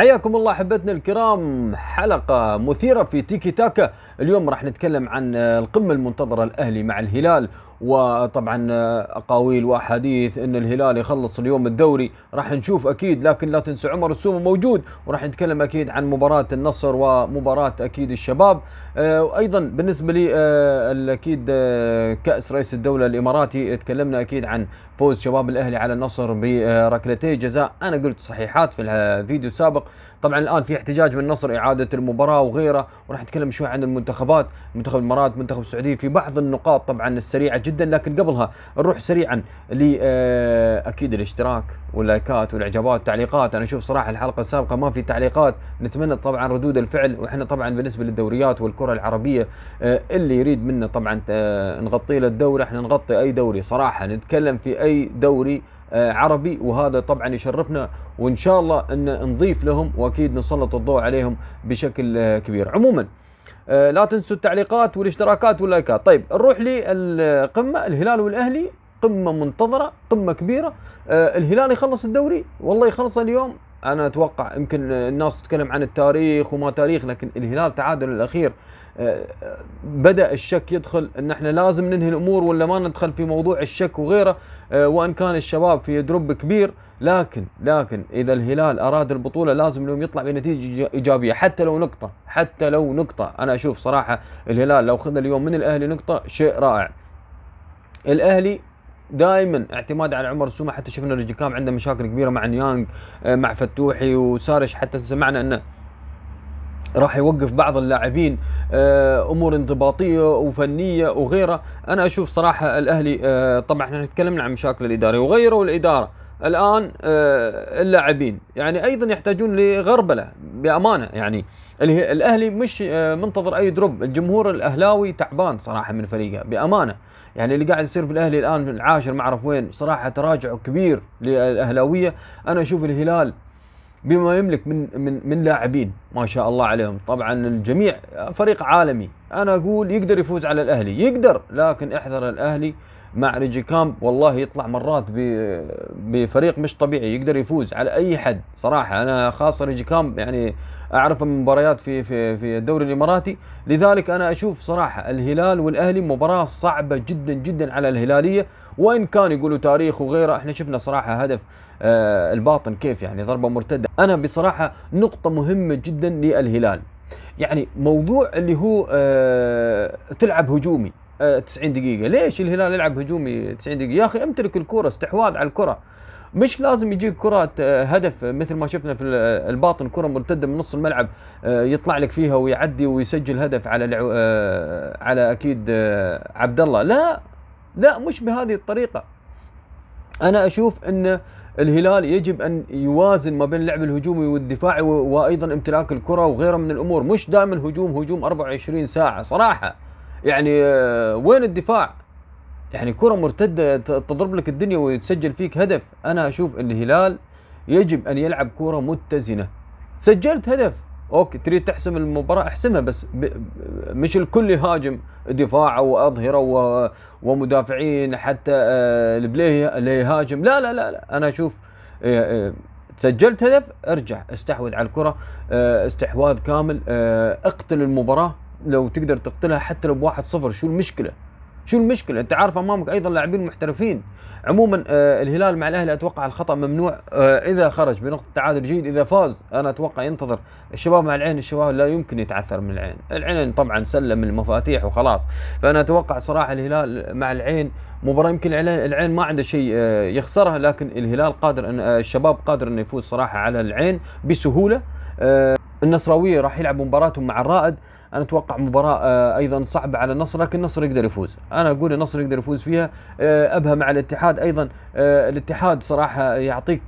حياكم الله أحبتنا الكرام. حلقة مثيرة في تيكي تاكا. اليوم راح نتكلم عن القمة المنتظرة الأهلي مع الهلال وطبعا أقاويل وأحاديث إن الهلال يخلص اليوم الدوري. راح نشوف أكيد لكن لا تنسى عمر السومه موجود. وراح نتكلم أكيد عن مباراة النصر ومباراة أكيد الشباب. وأيضا بالنسبة لي أكيد كأس رئيس الدولة الإماراتي تكلمنا أكيد عن فوز شباب الأهلي على النصر بركلتي جزاء. أنا قلت صحيحات في الفيديو السابق. طبعا الآن في احتجاج من النصر إعادة المباراة وغيره وراح نتكلم شوي عن المنتخبات. منتخب الإمارات منتخب السعودية في بعض النقاط طبعا السريعة جدا لكن قبلها نروح سريعا ل أكيد الاشتراك واللايكات والإعجابات والتعليقات أنا أشوف صراحة الحلقة السابقة ما في تعليقات. نتمنى طبعا ردود الفعل وإحنا طبعا بالنسبة للدوريات والكرة العربية اللي يريد منا طبعا نغطي له الدوري. إحنا نغطي أي دوري صراحة نتكلم في أي دوري عربي وهذا طبعا يشرفنا وإن شاء الله أن نضيف لهم وأكيد نسلط الضوء عليهم بشكل كبير. عموما لا تنسوا التعليقات والاشتراكات واللايكات. طيب نروح للقمة الهلال والأهلي. قمة منتظرة قمة كبيرة. الهلال يخلص الدوري؟ والله يخلص اليوم أنا أتوقع يمكن الناس تتكلم عن التاريخ وما تاريخ لكن الهلال تعادل الأخير. بدأ الشك يدخل إن إحنا لازم ننهي الأمور ولا ما ندخل في موضوع الشك وغيره وإن كان الشباب في دروب كبير. لكن لكن إذا الهلال أراد البطولة لازم اليوم يطلع بنتيجة إيجابية حتى لو نقطة حتى لو نقطة. أنا أشوف صراحة الهلال لو خذ اليوم من الأهلي نقطة شيء رائع. الأهلي دائما اعتماد على عمر السومه حتى شفنا رجيكام عنده مشاكل كبيرة مع نيانج مع فتوحي وسارش حتى سمعنا إنه راح يوقف بعض اللاعبين أمور انضباطية وفنية وغيره أنا أشوف صراحة الأهلي طبعا إحنا تكلمنا عن مشاكل الاداريه وغيروا الاداره الآن اللاعبين يعني أيضا يحتاجون لغربلة بأمانة يعني. الأهلي مش منتظر أي دروب. الجمهور الأهلاوي تعبان صراحة من فريقه بأمانة. يعني اللي قاعد يصير في الأهلي الآن في العاشر ما اعرف وين صراحة تراجع كبير للأهلاوية. أنا أشوف الهلال بما يملك من من من لاعبين ما شاء الله عليهم. طبعا الجميع فريق عالمي. أنا أقول يقدر يفوز على الأهلي يقدر لكن احذر الأهلي مع ريجي كامب والله يطلع مرات بفريق مش طبيعي يقدر يفوز على أي حد. صراحة أنا خاصة ريجي كامب يعني أعرفه من مباريات في في في الدوري الإماراتي. لذلك أنا أشوف صراحة الهلال والأهلي مباراة صعبة جدا جدا على الهلالية. وإن كان يقولوا تاريخ وغيره إحنا شفنا صراحة هدف آه الباطن كيف يعني ضربة مرتدة. أنا بصراحة نقطة مهمة جدا للهلال. يعني موضوع اللي هو آه تلعب هجومي. 90 دقيقة. ليش الهلال يلعب هجومي 90 دقيقة؟ يا أخي امتلك الكرة استحواذ على الكرة. مش لازم يجيك كرة هدف مثل ما شفنا في الباطن كرة مرتدة من نص الملعب يطلع لك فيها ويعدي ويسجل هدف على على أكيد عبد الله. لا لا مش بهذه الطريقة. أنا أشوف إن الهلال يجب أن يوازن ما بين اللعب الهجومي والدفاعي وأيضا امتلاك الكرة وغيره من الأمور. مش دائما هجوم هجوم 24 ساعة. صراحة يعني وين الدفاع؟ يعني كرة مرتدة تضرب لك الدنيا ويتسجل فيك هدف. أنا أشوف الهلال يجب أن يلعب كرة متزنة. سجلت هدف. أوكي تريد تحسم المباراة؟ أحسمها بس ب... مش الكل يهاجم دفاع وأظهرة و... ومدافعين حتى آه البليه اللي يهاجم. لا لا لا, لا. أنا أشوف آه آه سجلت هدف أرجع أستحوذ على الكرة. استحواذ كامل. اقتل المباراة. لو تقدر تقتلها حتى لو بواحد صفر شو المشكلة شو المشكلة؟ أنت عارف أمامك أيضا لاعبين محترفين. عموما آه الهلال مع الأهلي أتوقع الخطأ ممنوع آه إذا خرج بنقطة تعادل جيد إذا فاز أنا أتوقع ينتظر الشباب مع العين الشباب لا يمكن يتعثر من العين. العين طبعا سلم المفاتيح وخلاص. فأنا أتوقع صراحة الهلال مع العين مباراة يمكن العين ما عنده شيء آه يخسرها لكن الهلال قادر أن الشباب قادر أنه يفوز صراحة على العين بسهولة. النصراوية راح يلعبوا مباراتهم مع الرائد. أنا أتوقع مباراة آه أيضا صعبة على النصر لكن النصر يقدر يفوز. أنا أقول النصر يقدر يفوز فيها. آه أبها مع الاتحاد أيضا. آه الاتحاد صراحة يعطيك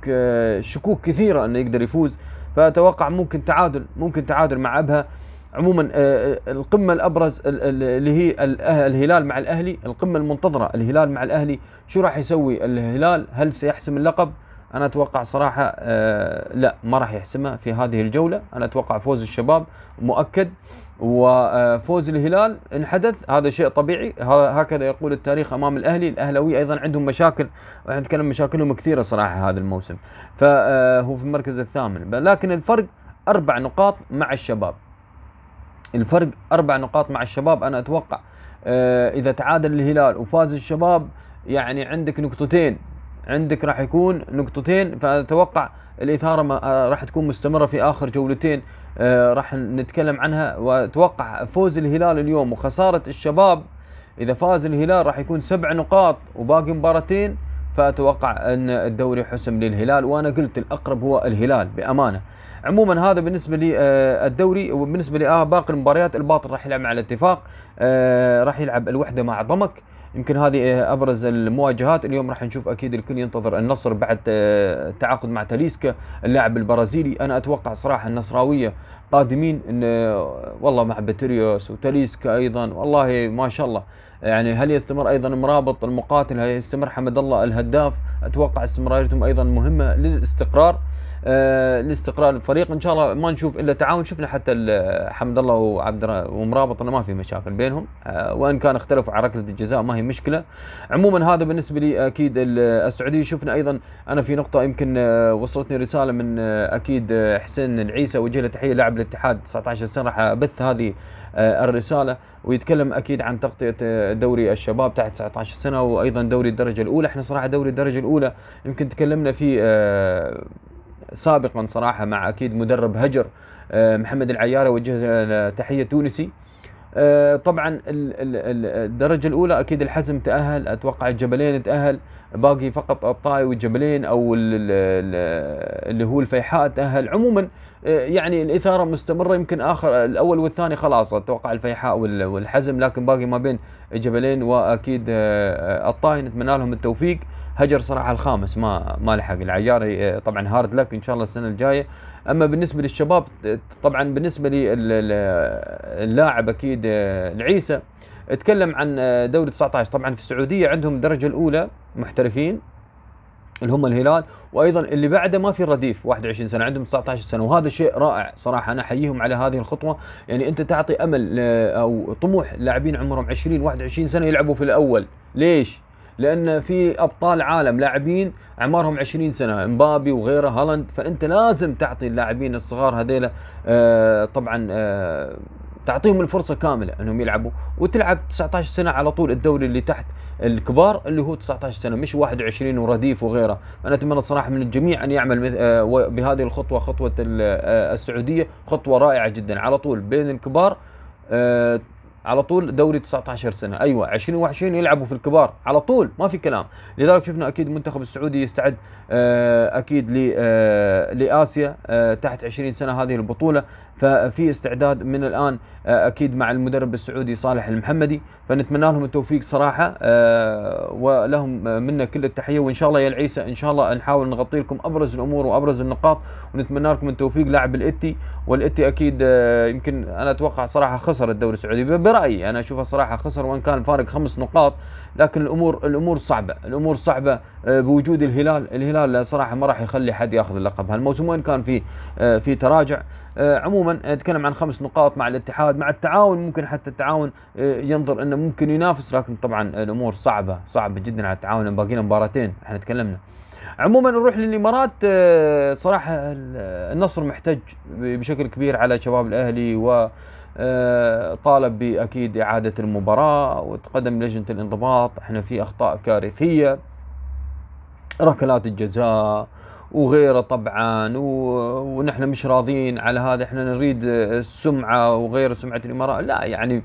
شكوك كثيرة إنه يقدر يفوز. فأتوقع ممكن تعادل ممكن تعادل مع أبها. عموما القمة الأبرز اللي هي الهلال مع الأهلي القمة المنتظرة الهلال مع الأهلي. شو راح يسوي الهلال؟ هل سيحسم اللقب؟ أنا أتوقع صراحة آه لا ما راح يحسمها في هذه الجولة. أنا أتوقع فوز الشباب مؤكد. وفوز الهلال ان حدث هذا شيء طبيعي. هكذا يقول التاريخ أمام الأهلي. الاهلاوي أيضا عندهم مشاكل إحنا نتكلم مشاكلهم كثيرة صراحة هذا الموسم. فهو في المركز الثامن. لكن الفرق أربع نقاط مع الشباب. الفرق أربع نقاط مع الشباب. أنا أتوقع آه، إذا تعادل الهلال وفاز الشباب يعني عندك نقطتين. عندك راح يكون نقطتين فأتوقع الإثارة آه، راح تكون مستمرة في آخر جولتين آه، راح نتكلم عنها. وأتوقع فوز الهلال اليوم وخسارة الشباب إذا فاز الهلال راح يكون سبع نقاط وباقي مباراتين. فأتوقع أن الدوري حسم للهلال وأنا قلت الأقرب هو الهلال بأمانة. عموما هذا بالنسبة لي آه، وبالنسبة لي باقي المباريات الباطل راح يلعب مع الاتفاق راح يلعب الوحدة مع ضمك. يمكن هذه أبرز المواجهات. اليوم راح نشوف أكيد الكل ينتظر النصر بعد التعاقد مع تاليسكا اللاعب البرازيلي. أنا أتوقع صراحة النصراوية قادمين إن والله مع باتريوس وتاليسكا أيضا. والله ما شاء الله. يعني هل يستمر أيضا مرابط المقاتل؟ هل يستمر حمد الله الهداف؟ أتوقع استمراريتهم أيضا مهمة للاستقرار. آه لاستقرار الفريق. إن شاء الله ما نشوف إلا تعاون. شفنا حتى حمد الله وعبد ومرابط إنه ما في مشاكل بينهم. آه وإن كان اختلفوا على ركلة الجزاء ما هي مشكلة. عموما هذا بالنسبة لي أكيد السعودية. شفنا أيضا أنا في نقطة يمكن آه وصلتني رسالة من آه أكيد آه، حسين العيسى وجه له تحية لاعب الاتحاد 19 سنة. راح أبث هذه آه، الرسالة ويتكلم أكيد عن تغطية آه، دوري الشباب تحت 19 سنة وأيضا دوري الدرجة الأولى. إحنا صراحة دوري الدرجة الأولى يمكن تكلمنا فيه آه، سابقا صراحة مع أكيد مدرب هجر محمد العياري وجه تحية تونسي. طبعا الدرجة الأولى أكيد الحزم تأهل أتوقع الجبلين تأهل باقي فقط الطائي والجبلين أو اللي هو الفيحاء تأهل. عموما يعني الإثارة مستمرة يمكن آخر الأول والثاني خلاص أتوقع الفيحاء والحزم لكن باقي ما بين الجبلين وأكيد آه، الطائي نتمنى لهم التوفيق. هجر صراحة الخامس ما ما لحق. العياري آه، طبعا هارد لك إن شاء الله السنة الجاية. أما بالنسبة للشباب طبعا بالنسبة للاعب أكيد آه، العيسى. أتكلم عن دوري 19 طبعا في السعودية عندهم الدرجه الأولى محترفين. اللي هم الهلال وأيضا اللي بعده ما في رديف 21 سنة عندهم 19 سنة وهذا شيء رائع صراحة. أنا أحييهم على هذه الخطوة. يعني أنت تعطي أمل أو طموح لاعبين عمرهم 20 21 سنة يلعبوا في الأول. ليش؟ لأن في أبطال عالم لاعبين اعمارهم 20 سنة إمبابي وغيره هالاند. فأنت لازم تعطي اللاعبين الصغار هذيلا آه طبعا آه تعطيهم الفرصة كاملة أنهم يلعبوا وتلعب 19 سنة على طول الدوري اللي تحت الكبار اللي هو 19 سنة مش 21 ورديف وغيره. أنا أتمنى صراحة من الجميع أن يعمل آه، بهذه الخطوة خطوة آه، السعودية خطوة رائعة جدا على طول بين الكبار آه، على طول دوري 19 سنة. أيوه 20 21 يلعبوا في الكبار. على طول ما في كلام. لذلك شفنا أكيد المنتخب السعودي يستعد آه، أكيد آه، لآسيا آه، تحت 20 سنة هذه البطولة. ففي استعداد من الآن أكيد مع المدرب السعودي صالح المحمدي. فنتمنى لهم التوفيق صراحة ولهم منا كل التحية. وإن شاء الله يا العيسى إن شاء الله نحاول نغطي لكم أبرز الأمور وأبرز النقاط. ونتمنى لكم التوفيق لاعب الإتي. والإتي أكيد يمكن أنا أتوقع صراحة خسر الدوري السعودي. برايي أنا أشوفه صراحة خسر وإن كان الفارق خمس نقاط لكن الأمور الأمور صعبة الأمور صعبة آه، بوجود الهلال الهلال صراحة ما راح يخلي حد ياخذ اللقب. هالموسم وين كان في آه، في تراجع آه، عموما نتكلم عن خمس نقاط مع الاتحاد. مع التعاون ممكن حتى التعاون ينظر إنه ممكن ينافس لكن طبعا الأمور صعبة صعبة جدا على التعاون. باقي مباراتين إحنا تكلمنا. عموما نروح للإمارات صراحة النصر محتج بشكل كبير على شباب الأهلي و طالب بأكيد إعادة المباراة وتقدم لجنة الانضباط. إحنا في أخطاء كارثية ركلات الجزاء وغيره طبعا ونحن مش راضيين على هذا. إحنا نريد السمعة وغير سمعة الإمارات. لا يعني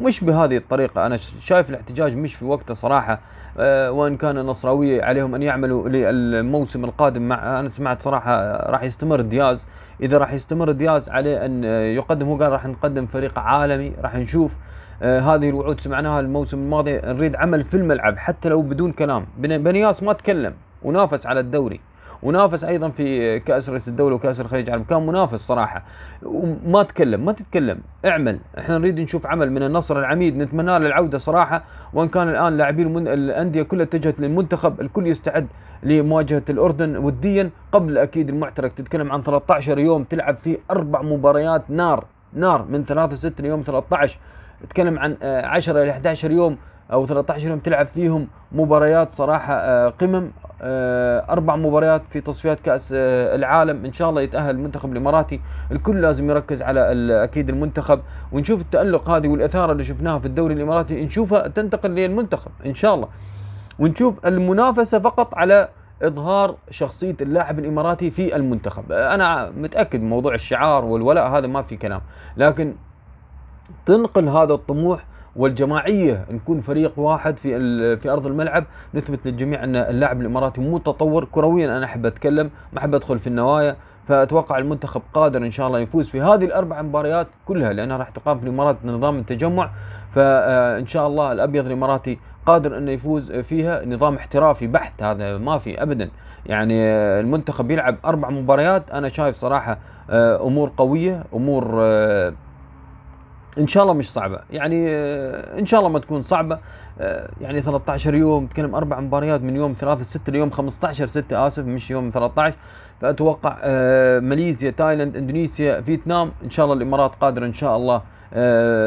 مش بهذه الطريقة. أنا شايف الاحتجاج مش في وقته صراحة. أه وإن كان النصراوية عليهم أن يعملوا للموسم القادم مع أنا سمعت صراحة راح يستمر دياز. إذا راح يستمر دياز عليه أن يقدم هو قال راح نقدم فريق عالمي راح نشوف. أه هذه الوعود سمعناها الموسم الماضي. نريد عمل في الملعب حتى لو بدون كلام. بنياس ما تكلم ونافس على الدوري. ونافس أيضا في كأس رئيس الدولة وكأس الخليج العربي كان منافس صراحة. وما تكلم ما تتكلم. اعمل. إحنا نريد نشوف عمل من النصر العميد. نتمنى له العودة صراحة. وإن كان الآن لاعبين الأندية كلها اتجهت للمنتخب الكل يستعد لمواجهة الأردن وديا. قبل أكيد المعترك. تتكلم عن 13 يوم تلعب فيه أربع مباريات نار. نار من 3 6 ليوم 13 تتكلم عن 10 إلى 11 يوم. أو 13 يوم تلعب فيهم مباريات صراحة آه، قمم آه، أربع مباريات في تصفيات كأس آه، العالم. إن شاء الله يتأهل المنتخب الإماراتي. الكل لازم يركز على أكيد المنتخب. ونشوف التألق هذه والإثارة اللي شفناها في الدوري الإماراتي. نشوفها تنتقل للمنتخب إن شاء الله. ونشوف المنافسة فقط على إظهار شخصية اللاعب الإماراتي في المنتخب. أنا متأكد موضوع الشعار والولاء هذا ما في كلام. لكن تنقل هذا الطموح والجماعية نكون فريق واحد في في أرض الملعب. نثبت للجميع أن اللاعب الإماراتي متطور كرويا. أنا أحب أتكلم ما أحب أدخل في النوايا. فأتوقع المنتخب قادر إن شاء الله يفوز في هذه الأربع مباريات كلها لأنها راح تقام في الإمارات نظام التجمع. فان شاء الله الأبيض الإماراتي قادر إنه يفوز فيها. نظام احترافي بحت هذا ما في ابدا. يعني المنتخب يلعب أربع مباريات. أنا شايف صراحة أمور قوية أمور إن شاء الله مش صعبة. يعني آه، إن شاء الله ما تكون صعبة. آه، يعني 13 يوم تكلم أربع مباريات من يوم 3 6 ليوم 15 6 آسف مش يوم 13 فأتوقع آه، ماليزيا تايلاند إندونيسيا فيتنام إن شاء الله الإمارات قادرة إن شاء الله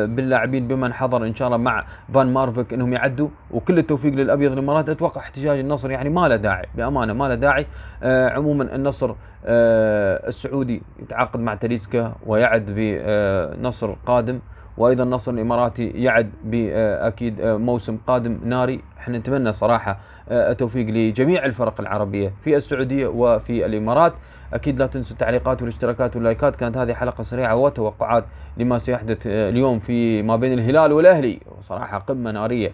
باللاعبين بمن حضر إن شاء الله مع فان مارفك إنهم يعدوا. وكل التوفيق للأبيض الإمارات. أتوقع احتجاج النصر يعني ما له داعي بأمانة ما له داعي. عموما النصر السعودي يتعاقد مع تاليسكا ويعد بنصر قادم. وأيضا النصر الإماراتي يعد بأكيد موسم قادم ناري. إحنا نتمنى صراحة التوفيق لجميع الفرق العربية في السعودية وفي الإمارات. أكيد لا تنسوا التعليقات والاشتراكات واللايكات. كانت هذه حلقة سريعة وتوقعات لما سيحدث اليوم في ما بين الهلال والأهلي. وصراحة قمة نارية.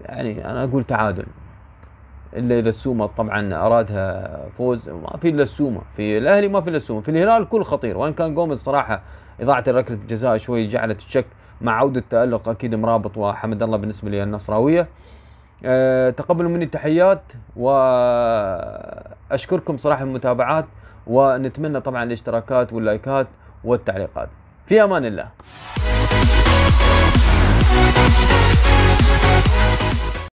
يعني أنا أقول تعادل. إلا إذا السومة طبعا أرادها فوز. ما في إلا السومة. في الأهلي ما في إلا السومة. في الهلال كل خطير. وإن كان جوميز صراحة إضاعة ركله الجزاء شوي جعلت الشك مع عودة تألق أكيد مرابط وحمد الله بالنسبة لي النصراوية أه تقبلوا مني التحيات وأشكركم صراحة المتابعات ونتمنى طبعا الاشتراكات واللايكات والتعليقات. في أمان الله.